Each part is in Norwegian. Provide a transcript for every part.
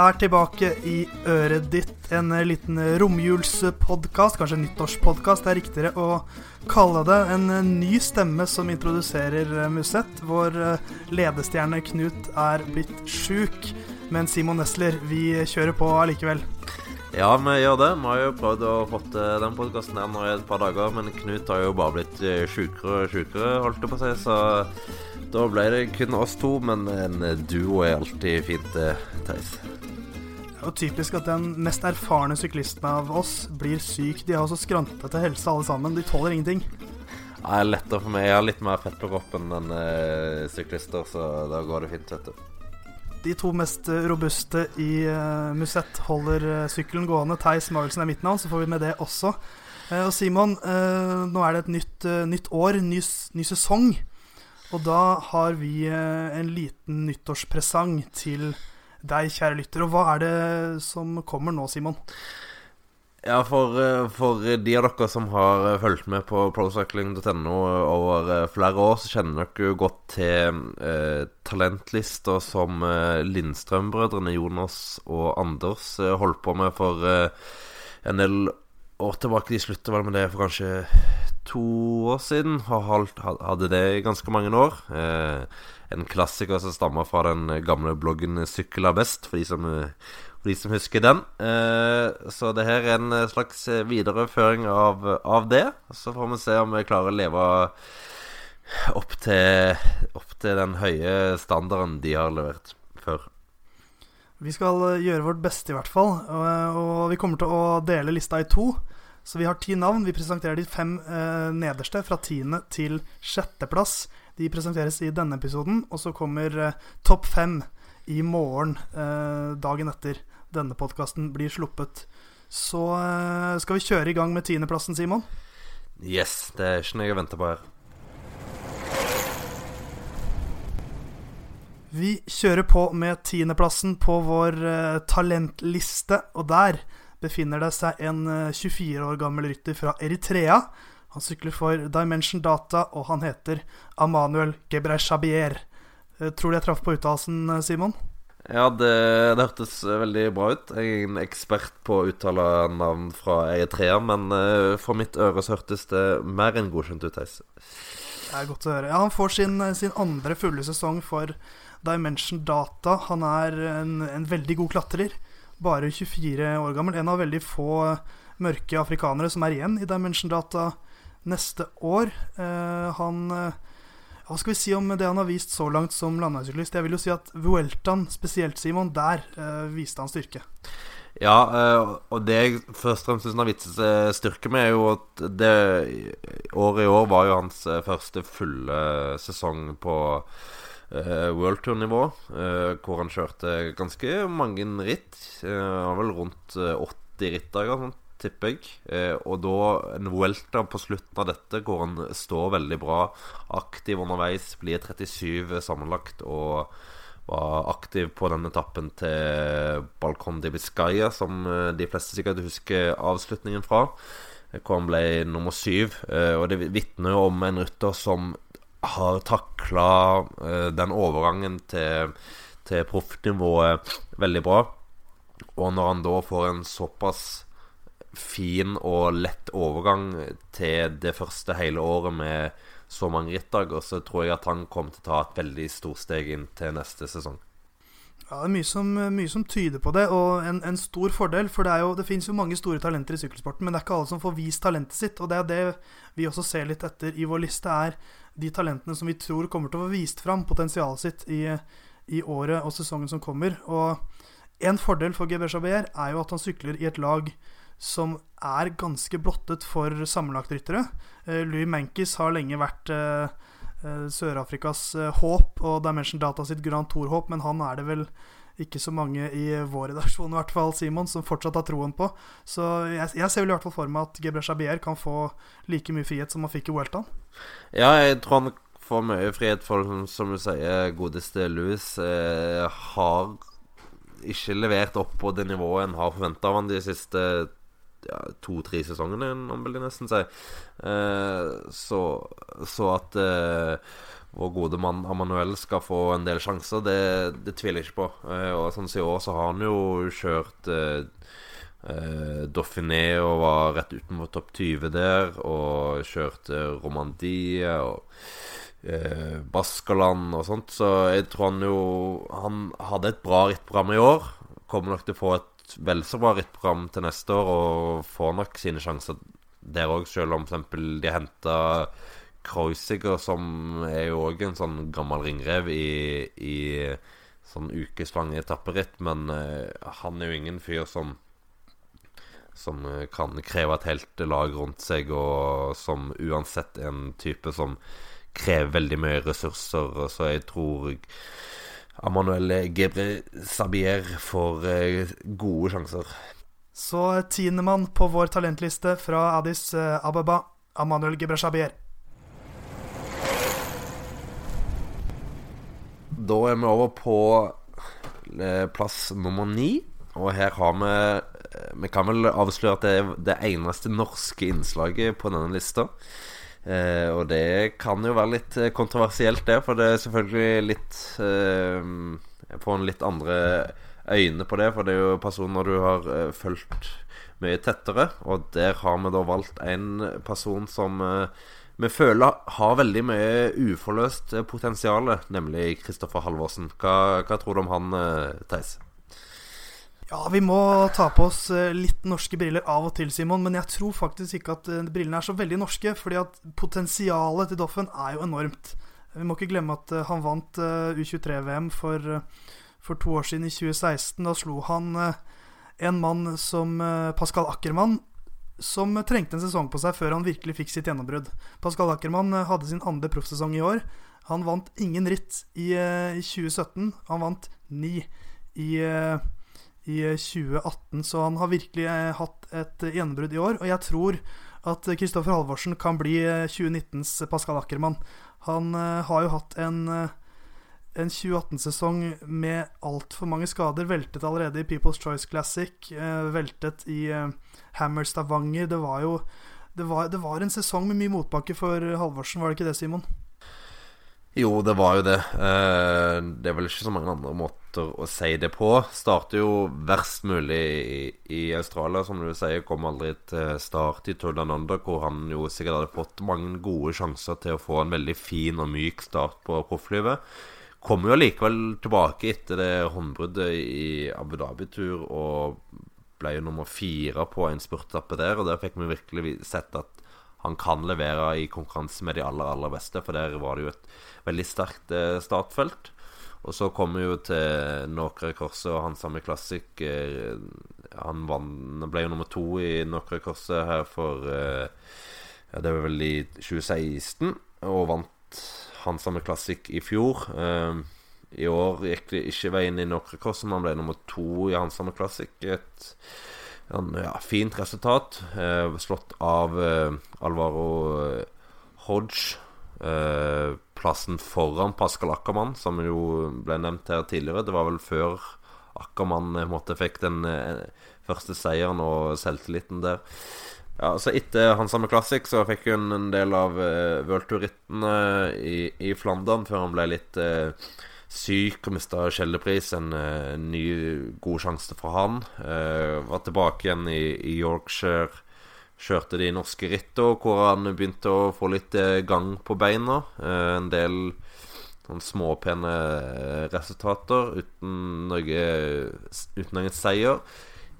Er tilbake i øret ditt. En liten romjulspodkast, kanskje nyttårspodkast er riktigere å kalle det. En ny stemme som introduserer Musett. Vår ledestjerne Knut er blitt sjuk, men Simon Nesler, vi kjører på allikevel. Ja, vi gjør det. Vi har jo prøvd å få til den podkasten her nå i et par dager, men Knut har jo bare blitt sjukere og sjukere, holdt jeg på å si, så da ble det kun oss to, men en duo er alltid fint, Theis. Det er jo typisk at den mest erfarne syklisten av oss blir syk. De har så skrantete helse alle sammen. De tåler ingenting. Det er lettere for meg. Jeg har litt mer fett på kroppen enn uh, syklister, så da går det fint, vet du. De to mest robuste i uh, Musett holder uh, sykkelen gående. Theis Magelsen er mitt navn, så får vi med det også. og Simon, nå er det et nytt, nytt år, ny, ny sesong. Og da har vi eh, en liten nyttårspresang til deg, kjære lytter. Og hva er det som kommer nå, Simon? Ja, for, eh, for, de av dere som har eh, fulgt med på procycling.no over flere år, så kjenner dere jo godt til eh, talentlister som eh, Lindstrøm-brødrene Jonas og Anders eh, holdt på med for en del år tilbake. De slutter vel med det for kanskje to år siden. Hadde det i ganske mange år. Eh, en klassiker som stammer fra den gamle bloggen 'Sykkel er best', for de som, for de som husker den. Eh, så det her er en slags videreføring av, av, det. Så får vi se om vi klarer å leve opp til, opp til den høye standarden de har levert før. Vi skal gjøre vårt beste, i hvert fall. Og, og vi kommer til å dele lista i to. Så vi har ti navn. Vi presenterer de fem eh, nederste, fra tiende til sjetteplass. De presenteres i denne episoden, og så kommer eh, topp fem i morgen, eh, dagen etter denne podkasten blir sluppet. Så eh, skal vi kjøre i gang med tiendeplassen, Simon? Yes, det er ikke noe jeg venter på her. Vi kjører på med tiendeplassen på vår uh, talentliste, og der befinner det seg en 24 eh, år gammel rytter fra Eritrea. Han sykler for Dimension Data, og han heter Amanuel Gebreshabier. Eh, tror du jeg traff på uttalelsen, eh, Simon? Ja, det, det, hørtes veldig bra ut. Jeg er en ekspert på å uttale navn fra Eritrea, men for mitt øre så hørtes det mer enn godkjent ut, Theis. Det er godt å høre. Ja, Han får sin, sin, andre fulle sesong for Dimension Data. Han er en, en veldig god klatrer bare 24 år gammel. En av veldig få mørke afrikanere som er igjen i Dimension Data neste år. Eh, han uh, Hva skal vi si om det han har vist så langt som landeveissyklist? Jeg vil jo si at Vueltaen, spesielt Simon, der eh, viste han styrke. Ja, og det jeg først og fremst syns han har vist styrke med, er jo at det året i år var jo hans første fulle sesong på uh, World Tour-nivå, uh, hvor han kjørte ganske mange ritt. Uh, vel rundt 80 rittdager, sånn, tipper jeg. og da en Vuelta på slutten av dette, hvor han står veldig bra, aktiv underveis, blir 37 sammenlagt og var aktiv på den etappen til Balcon de Biscaya, som de fleste sikkert husker avslutningen fra. Hvor han ble nummer syv. Og det vitner om en rytter som har takla uh, den overgangen til, til proffnivået veldig bra. Og når han da får en såpass fin og lett overgang til det første hele året med så mange rittdager, så tror jeg at han kommer til å ta et veldig stort steg inn til neste sesong. Ja, Det er mye som, mye som tyder på det, og en, en stor fordel. For det, er jo, det finnes jo mange store talenter i sykkelsporten, men det er ikke alle som får vist talentet sitt. Og det er det vi også ser litt etter i vår liste, er de talentene som vi tror kommer til å få vist fram potensialet sitt i, i året og sesongen som kommer. Og en fordel for Geber Jaber er jo at han sykler i et lag som er ganske blottet for sammenlagtryttere. Eh, Louis Mankis har lenge vært eh, eh, Sør-Afrikas håp og Dimension Data sitt Grand Tour-håp, men han er det vel ikke så mange i vår redaksjon i hvert fall, Simon, som fortsatt har troen på. Så jeg, jeg ser vel i hvert fall for meg at Gebre Shabier kan få like mye frihet som han fikk i Welton. Ja, jeg tror han får mye frihet, for som du sier, godeste Louis eh, har ikke levert opp på det nivået en har forventa av han de siste ja, to-tre sesongene, vil jeg nesten si. Eh, så, så, at eh, vår gode mann Amanuel skal få en del sjanser, det, det tviler jeg ikke på. Eh, og sånn som i år så har han jo kjørt eh, Dauphiné og var rett utenfor topp 20 der, og kjørte Romandie og eh, Baskaland og sånt. Så jeg tror han jo Han hadde et bra rittprogram i år. Kommer nok til å få et vel så bra rittprogram til neste år, og får nok sine sjanser der òg, selv om f.eks. de henta Kreuziger, som er jo òg en sånn gammel ringrev i, i sånn ukeslang etapperitt, men uh, han er jo ingen fyr som som kan kreve et helt lag rundt seg, og som uansett er en type som krever veldig mye ressurser. Så jeg tror Amanuel Gebre Sabier får uh, gode sjanser. Så tiendemann på vår talentliste fra Addis Ababa, Amanuel Gebre Sabier. Da er vi over på eh, plass nummer ni. Og her har vi eh, Vi kan vel avsløre at det er det eneste norske innslaget på denne lista. Eh, og det kan jo være litt eh, kontroversielt, det, for det er selvfølgelig litt eh, Jeg får en litt andre øyne på det, for det er jo personer du har eh, fulgt mye tettere. Og der har vi da valgt en person som eh, vi føler har veldig mye uforløst eh, potensial, nemlig Kristoffer Halvorsen. Hva, hva, tror du om han, eh, Theis? Ja, vi må ta på oss eh, litt norske briller av og til, Simon. Men jeg tror faktisk ikke at brillene er så veldig norske. Fordi at potensialet til Doffen er jo enormt. Vi må ikke glemme at han vant U23-VM for, for, to år siden, i 2016. Da slo han en mann som Pascal Ackermann, som trengte en sesong på seg før han virkelig fikk sitt gjennombrudd. Pascal Ackermann eh, hadde sin andre proffsesong i år. Han vant ingen ritt i, eh, i 2017. Han vant ni i, eh, i 2018, så han har virkelig hatt et gjennombrudd i år. Og jeg tror at Kristoffer Halvorsen kan bli 2019s Pascal Ackermann. Han har jo hatt en en 2018-sesong med altfor mange skader. Veltet allerede i People's Choice Classic. Eh, veltet i eh, Hammer Stavanger. Det var jo det var, det var, en sesong med mye motbakke for Halvorsen, var det ikke det, Simon? Jo, det var jo det. Eh, det er vel ikke så mange andre måter å si det på. Starter jo verst mulig i, i Australia, som du sier. Kom aldri til start i Tour Down Under, hvor han jo sikkert hadde fått mange gode sjanser til å få en veldig fin og myk start på profflivet. Kommer jo likevel tilbake etter det håndbruddet i Abu Dhabi-tur og ble jo nummer fire på en spurtappe der. Og der fikk vi virkelig sett at han kan levere i konkurranse med de aller, aller beste. For der var det jo et veldig sterkt eh, startfelt. Og så kommer vi jo til Nokre Korset og hans samme Classic. Eh, han vann, ble jo nummer to i Nokre Korset her for eh, ja, Det var vel i 2016, og vant Hansame Classic i fjor. Uh, I år gikk det ikke veien i Nokrekross, men han ble nummer to i Hansame Classic. Et ja, fint resultat. Uh, slått av uh, Alvaro Hodge. plassen foran Pascal Ackermann, som jo ble nevnt her tidligere. Det var vel før Ackermann måtte fikk den første seieren og selvtilliten der. Ja, så Etter hans samme Classic så fikk hun en del av uh, worldtour-rittene i, i, Flandern før han ble litt uh, syk og mista Kjeldepris. En uh, ny, god sjanse fra han. Uh, var tilbake igjen i, i, Yorkshire. Kjørte de norske rittene hvor han begynte å få litt gang på beina. en del sånn småpene resultater uten noe uten noen seier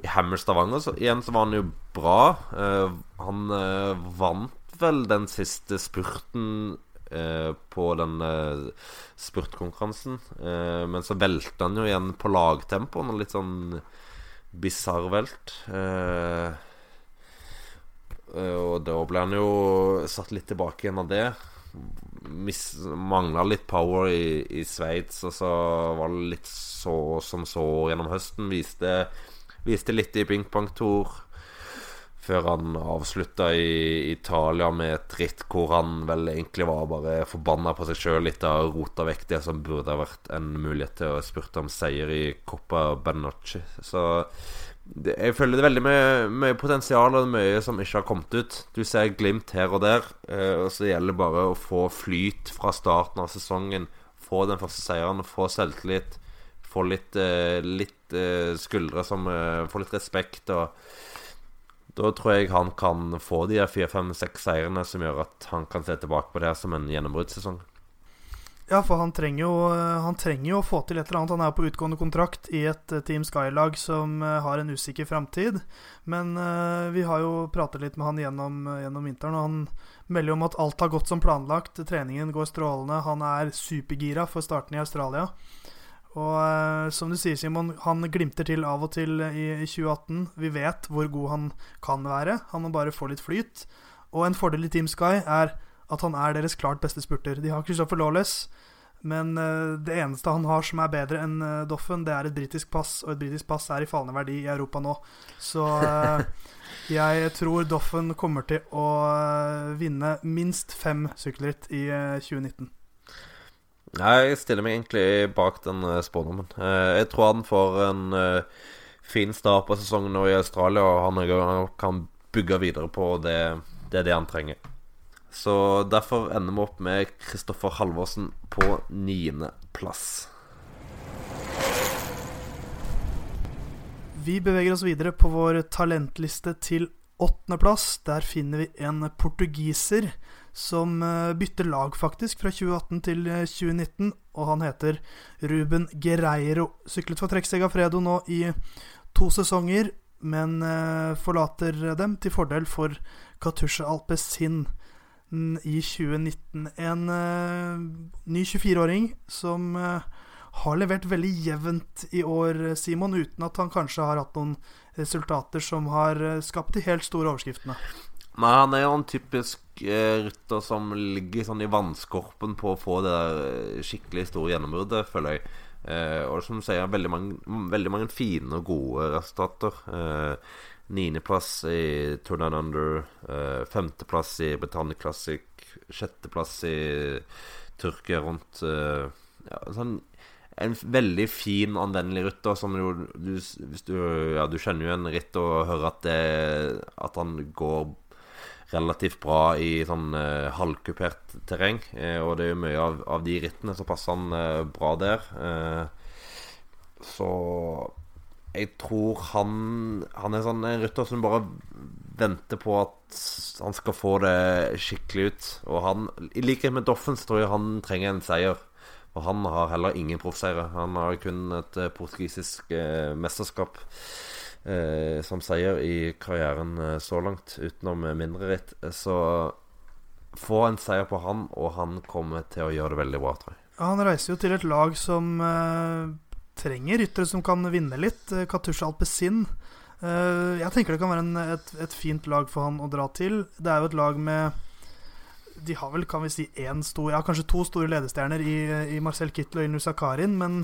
i Hammer Stavanger så, igjen så var han jo bra. Uh, han uh, vant vel den siste spurten uh, på den spurtkonkurransen. men så velte han jo igjen på lagtempo. Noe litt sånn bisarr velt. og da ble han jo satt litt tilbake igjen av det. Mangla litt power i, i Sveits, og så var det litt så som så gjennom høsten. Viste Viste litt i pingpongtour før han avslutta i Italia med et ritt hvor han vel egentlig var bare forbanna på seg sjøl litt av rota vekk det som burde ha vært en mulighet til å spurte om seier i Coppa Benocci. Så det, Jeg føler det er veldig mye, mye potensial og mye som ikke har kommet ut. Du ser glimt her og der. Eh, og så gjelder det bare å få flyt fra starten av sesongen. Få den første seieren, få selvtillit. Få litt, eh, litt eh, skuldre som eh, Få litt respekt. Og da tror jeg han kan få de fire, fem, seks seierne som gjør at han kan se tilbake på det som en gjennombruddssesong. Ja, for han trenger, jo, han trenger jo å få til et eller annet. Han er på utgående kontrakt i et Team Sky-lag som har en usikker framtid. Men uh, vi har jo pratet litt med han gjennom, gjennom vinteren, og han melder om at alt har gått som planlagt. Treningen går strålende. Han er supergira for starten i Australia. Og uh, som du sier, Simon, han glimter til av og til i, i 2018. Vi vet hvor god han kan være. Han må bare få litt flyt. Og en fordel i Team Sky er at han er deres klart beste spurter. De har Christopher Lawless, men uh, det eneste han har som er bedre enn uh, Doffen, det er et britisk pass, og et britisk pass er i fallende verdi i Europa nå. Så jeg tror Doffen kommer til å vinne minst fem sykkelritt i 2019. Jeg stiller meg egentlig bak den spådommen. Jeg tror han får en fin start på sesongen nå i Australia, og han kan bygge videre på det, det, det han trenger. Så derfor ender vi opp med Kristoffer Halvorsen på niendeplass. Vi beveger oss videre på vår talentliste til åttendeplass. Der finner vi en portugiser som eh, bytter lag, faktisk, fra 2018 til 2019. Eh, og han heter Ruben Gereiro. Syklet for Trekk Segafredo nå i to sesonger, men eh, forlater dem til fordel for Katusha Alpezin i 2019. En ny 24-åring som har levert veldig jevnt i år, Simon, uten at han kanskje har hatt noen resultater som har skapt de helt store overskriftene. Nei, han er jo en typisk rytter som ligger sånn i vannskorpen på å få det der skikkelig store gjennombruddet, føler jeg. og som sier, veldig mange, veldig mange fine og gode resultater. Eh, Niendeplass i Tour Down Under. eh, femteplass i Britannia Classic. Sjetteplass i Tyrkia rundt uh, ja, sånn, En veldig fin, anvendelig rytter som jo du, du, ja, du kjenner jo en ritt og hører at, det, at han går relativt bra i sånn eh, halvkupert terreng. Eh, og det er jo mye av, av de rittene så passer han eh, bra der. så jeg tror han Han er sånn en rytter som bare venter på at han skal få det skikkelig ut. Og han, i likhet med Doffen, så tror jeg han trenger en seier. Og han har heller ingen proffseire. Han har kun et uh, portugisisk mesterskap som seier i karrieren så langt, utenom mindre ritt. Så få en seier på han, og han kommer til å gjøre det veldig bra, tror jeg. Han reiser jo til et lag som trenger ryttere som kan vinne litt. Eh, Katusha Alpezin. Eh, jeg tenker det kan være en, et, et, fint lag for han å dra til. Det er jo et lag med De har vel, kan vi si, én stor Ja, kanskje to store ledestjerner i, i Marcel Kittel og Inu Sakarin, men,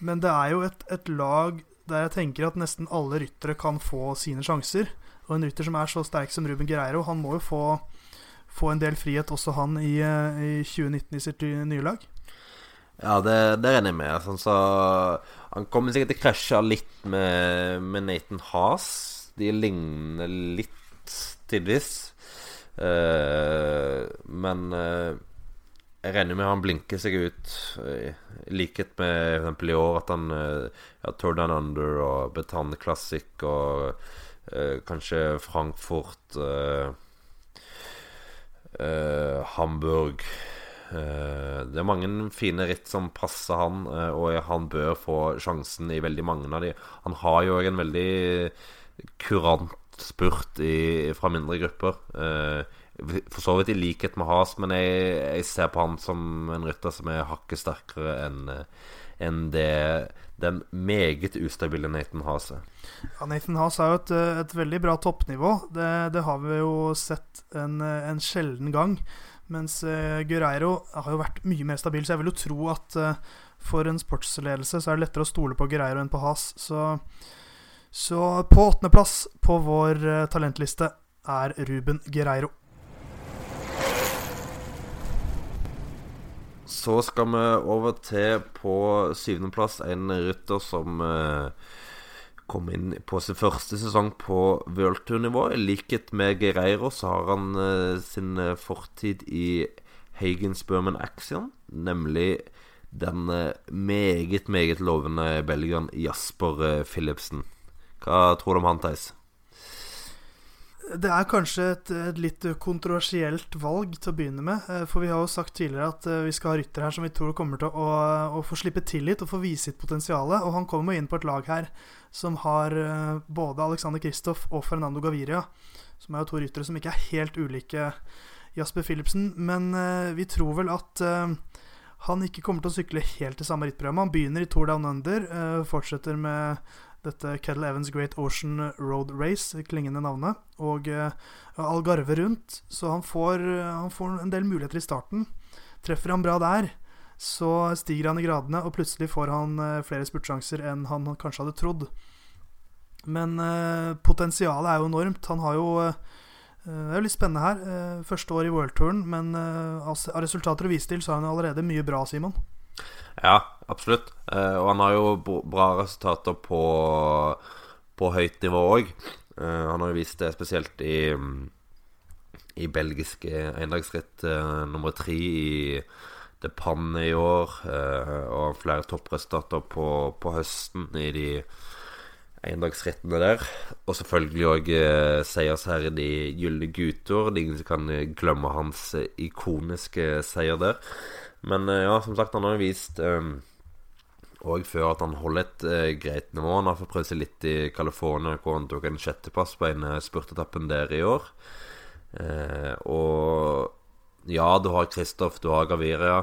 men, det er jo et, et, lag der jeg tenker at nesten alle ryttere kan få sine sjanser. Og en rytter som er så sterk som Ruben Guerreiro, han må jo få, få en del frihet, også han, i, eh, i 2019 i sitt nye lag. Ja, det, det regner jeg med. Sånn, så han kommer sikkert til å krasje litt med, med Nathan Haas. De ligner litt tidvis. Uh, men uh, jeg regner med han blinker seg ut, i likhet med f.eks. i år, at han uh, ja, Tour Down Under og Bretagne Classic og kanskje Frankfurt Hamburg Eh, det er mange fine ritt som passer han, eh, og han bør få sjansen i veldig mange av de. Han har jo en veldig kurant spurt i, fra mindre grupper. Eh, for så vidt i likhet med Has, men jeg, jeg ser på han som en rytter som er hakket sterkere enn en det den meget ustabile Nathan Haas er. Ja, Nathan Haas er jo et, et veldig bra toppnivå. Det, det, har vi jo sett en, en sjelden gang. Mens uh, Guerreiro har jo vært mye mer stabil, så jeg vil jo tro at uh, for en sportsledelse så er det lettere å stole på Guerreiro enn på Has. Så, så på åttendeplass på vår uh, talentliste er Ruben Guerreiro. Så skal vi over til på syvendeplass en rytter som kom inn på sin første sesong på World Tour-nivå. I likhet med Gereiro så har han uh, sin fortid i Hagens Berman Axion, nemlig den meget, meget lovende belgieren Jasper Philipsen. Hva tror du om han, Theis? Det er kanskje et, et, litt kontroversielt valg til å begynne med. Eh, for vi har jo sagt tidligere at eh, vi skal ha ryttere her som vi tror kommer til å, å få slippe til litt og få vise sitt potensial. Og han kommer inn på et lag her som har eh, både Alexander Kristoff og Fernando Gaviria. Som er jo to ryttere som ikke er helt ulike Jasper Philipsen. Men vi tror vel at han ikke kommer til å sykle helt til samme rittprogram. Han begynner i Tour Down Under, fortsetter med dette Kettle Evans Great Ocean Road Race, klingende navnet, og uh, Algarve rundt. Så han får, han får, en del muligheter i starten. Treffer han bra der, så stiger han i gradene, og plutselig får han uh, flere spurtsjanser enn han kanskje hadde trodd. Men potensialet er jo enormt. Han har jo det er jo litt spennende her. Første år i worldtouren, men av resultater å vise til, så har han allerede mye bra, Simon. Ja, absolutt. Eh, og han har jo bra resultater på, på høyt nivå òg. Eh, han har jo vist det spesielt i, i belgiske endagsritt eh, nummer tre i De Panne i år. og flere toppresultater på, på høsten i de endagsrittene der. Og selvfølgelig òg eh, seiersherren i Gylne gutter. Ingen kan glemme hans ikoniske seier der. Men eh, ja, som sagt, han har jo vist òg før at han holder et eh, greit nivå. Han har fått prøvd seg litt i California, hvor han tok en sjetteplass på en spurtetappen der i år. Eh, og ja, du har Kristoff, du har Gaviria.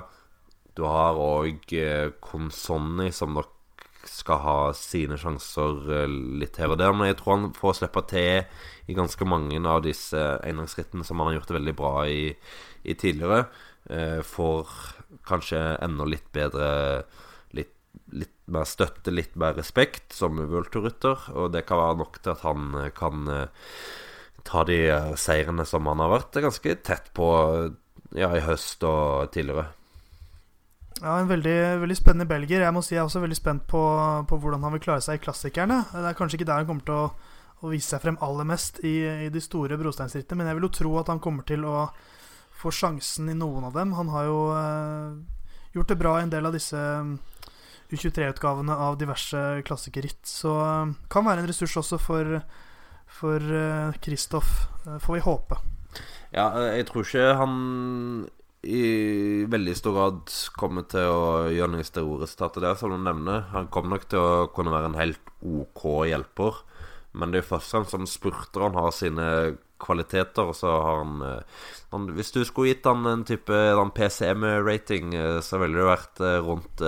Du har òg eh, Consonni, som nok skal ha sine sjanser litt her og der. Men jeg tror han får slippe til i ganske mange av disse engangsrittene som han har gjort det veldig bra i, i tidligere. får kanskje enda litt bedre mer støtte, litt mer respekt som worldtour-rytter. Og det kan være nok til at han eh, kan eh, ta de eh, seirene som han har vært ganske tett på ja, i høst og tidligere. Ja, En veldig, veldig spennende belgier. Jeg må si jeg er også veldig spent på, på, hvordan han vil klare seg i klassikerne. Det er kanskje ikke der han kommer til å, å vise seg frem aller mest i, i de store brosteinsrittene, men jeg vil jo tro at han kommer til å få sjansen i noen av dem. Han har jo eh, gjort det bra i en del av disse mm, U23-utgavene av diverse klassikerritt. Så uh, kan være en ressurs også for for Kristoff, uh, får vi håpe. Ja, jeg tror ikke han i veldig stor grad kommer til å gjøre noen store resultater der, som du nevner. Han kommer nok til å kunne være en helt OK hjelper. Men det er først og fremst som spurter han har sine kvaliteter. Og så har han, eh, han, Hvis du skulle gitt han en type PCM-rating, eh, så ville det vært eh, rundt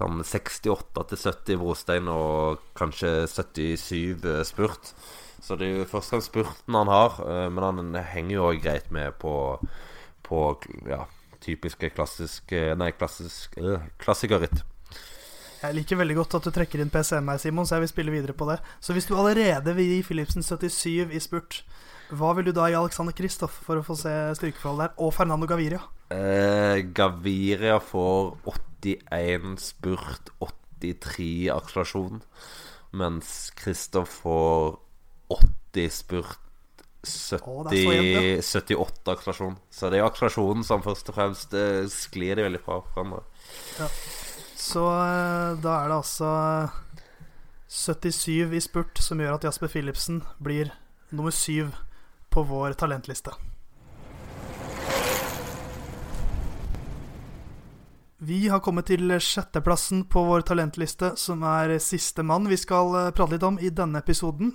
sånn 68 70 brostein og kanskje 77 spurt. Så det er jo først og fremst spurten han har, men han henger jo òg greit med på, på ja, typiske klassiske Nei, klassisk, øh, klassikerritt. Jeg liker veldig godt at du trekker inn PCM her, Simon, så jeg vil spille videre på det. Så hvis du allerede vil gi Philipsen 77 i spurt, hva vil du da gi Alexander Kristoff for å få se styrkeforholdet der? Og Fernando Gaviria? Eh, Gaviria får 81 spurt, 83 akselerasjon. Mens Kristoff får 80 spurt, 70, oh, jevnt, 78 akselerasjon. Så det er jo akselerasjonen som først og fremst eh, sklir de veldig fra hverandre. Ja. Så eh, da er det altså 77 i spurt som gjør at Jasper Philipsen blir nummer syv på vår talentliste. Vi har kommet til sjetteplassen på vår talentliste, som er siste mann vi skal eh, prate litt om i denne episoden.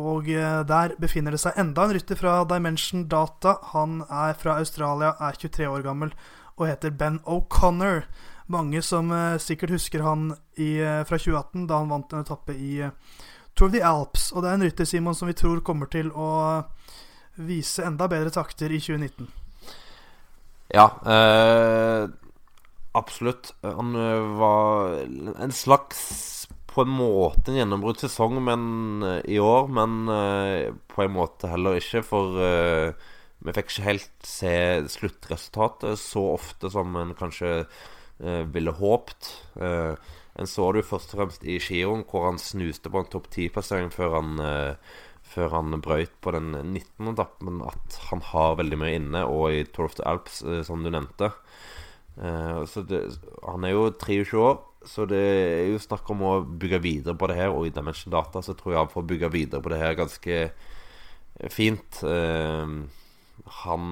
Og eh, der befinner det seg enda en rytter fra Dimension Data. Han er fra Australia, er 23 år gammel og heter Ben O'Connor mange som uh, sikkert husker han i, fra 2018, da han vant en etappe i Tour of the Alps. Og det er en rytter, Simon, som vi tror kommer til å vise enda bedre takter i 2019. Ja, absolutt. Han var en slags på en måte en gjennombruddssesong men, i år, men på en måte heller ikke, for vi fikk ikke helt se sluttresultatet så ofte som en kanskje eh, ville håpt. Eh, En så det jo først og fremst i Giroen, hvor han snuste på en topp ti-plassering før han eh, før han brøyt på den 19. etappen, at han har veldig mye inne, og i Tour of the Alps, eh, som du nevnte. Eh, det, han er jo 23 år, så det er jo snakk om å bygge videre på det her. Og i Dimension Data så tror jeg han får bygge videre på det her ganske fint. Eh, han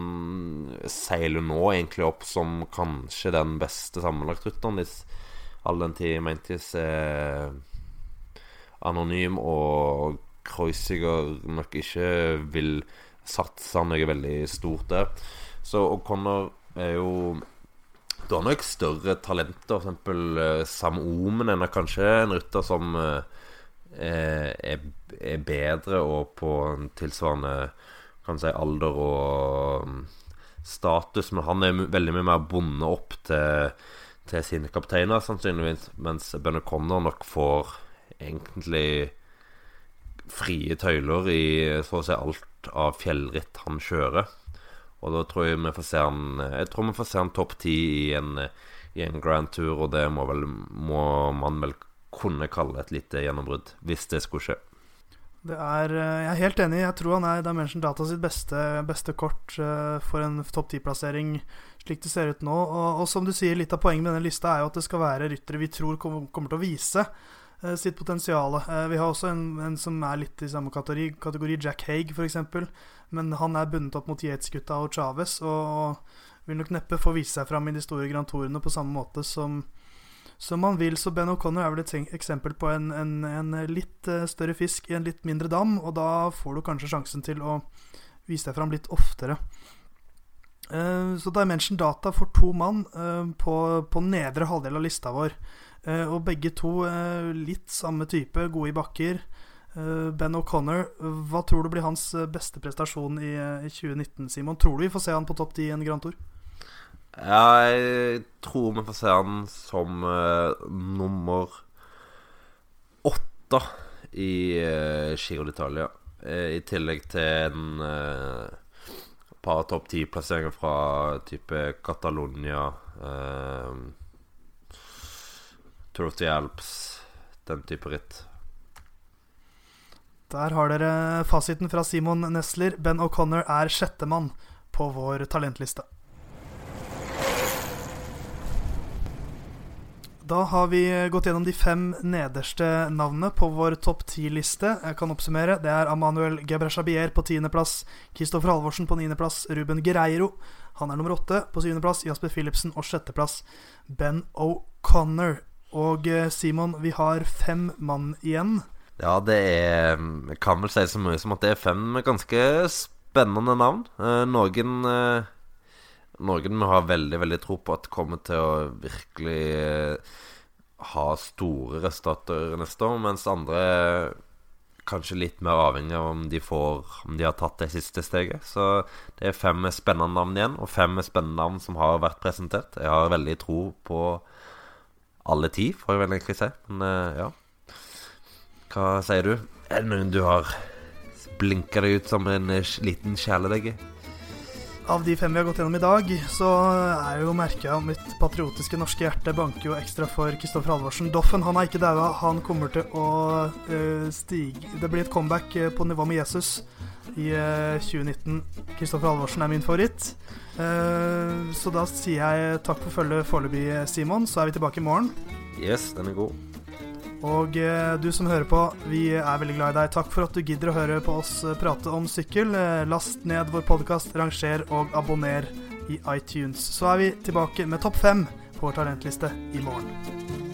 seiler nå egentlig opp som kanskje den beste sammenlagtrytteren, hvis all den tid Maintis er anonym og Kreuziger nok ikke vil satse noe veldig stort der. Så O'Connor er jo Du har nok større talenter, f.eks. Sam Omen er kanskje en rytter som er, er, er, bedre og på en tilsvarende kan si alder og mm, status, men han er veldig mye mer bundet opp til, til sine kapteiner, sannsynligvis, mens Ben O'Connor nok får egentlig frie tøyler i så å si alt av fjellritt han kjører. Og da tror jeg vi får se han Jeg tror vi får se han topp ti i, i, en Grand Tour, og det må, vel, må man vel kunne kalle et lite gjennombrudd, hvis det skulle skje. Det er, eh, jeg er helt enig. Jeg tror han er Dimension Data sitt beste, beste kort uh, for en topp ti-plassering slik det ser ut nå. Og, og, som du sier, litt av poenget med denne lista er jo at det skal være ryttere vi tror kommer, til å vise Eh, sitt potensial. Eh, vi har også en, en, som er litt i samme kategori, kategori Jack Haig f.eks. Men han er bundet opp mot Yates-gutta og Chávez og, og vil nok neppe få vise seg fram i de store Grand Tourene på samme måte som, som man vil. Så Ben O'Connor er vel et eksempel på en, en, en, litt eh, større fisk i en litt mindre dam, og da får du kanskje sjansen til å vise deg fram litt oftere. Så Dimension Data får to mann på, på nedre halvdel av lista vår. Eh, og begge to eh, litt samme type, gode i bakker. Eh, ben O'Connor, hva tror du blir hans beste prestasjon i, 2019, Simon? Tror du vi får se han på topp 10 i en Grand Tour? Jeg tror vi får se han som uh, nummer åtte i uh, Giro d'Italia. Uh, I tillegg til en uh, par topp ti-plasseringer fra type Catalonia. Uh, The Alps, den type ritt. Der har dere fasiten fra Simon Nesler. Ben O'Connor er sjettemann på vår talentliste. Da har vi gått gjennom de fem nederste navnene på vår topp ti-liste. Jeg kan oppsummere. Det er Amanuel Gebreshabier på tiendeplass, Kristoffer Halvorsen på niendeplass, Ruben Gereiro han er nummer åtte. På syvendeplass Jasper Philipsen og sjetteplass Ben O'Connor. Og eh, Simon, vi har fem mann igjen. Ja, det er kan vel si så mye som at det er fem ganske spennende navn. Eh, noen eh, Noen vi har veldig, veldig tro på at kommer til å virkelig ha store resultater neste år, mens andre kanskje litt mer avhengig av om de får Om de har tatt det siste steget. Så det er fem spennende navn igjen, og fem spennende navn som har vært presentert. Jeg har veldig tro på alle ti, får jeg vel egentlig si. Men uh, ja. Hva sier du? Er det noen du har blinka deg ut som en uh, liten kjæledegge? Av de fem vi har gått gjennom i dag, så er jo merket av mitt patriotiske norske hjerte banker jo ekstra for Kristoffer Halvorsen. Doffen han er ikke daua. Han kommer til å uh, stige Det blir et comeback på nivå med Jesus i 2019. Kristoffer Halvorsen er min favoritt. Uh, så da sier jeg takk for følget foreløpig, Simon. Så er vi tilbake i morgen. Yes, den er god. Og eh, du som hører på, vi er veldig glad i deg. Takk for at du gidder å høre på oss eh, prate om sykkel. Last ned vår podkast, ranger og abonner i iTunes. Så er vi tilbake med topp fem på vår talentliste i morgen.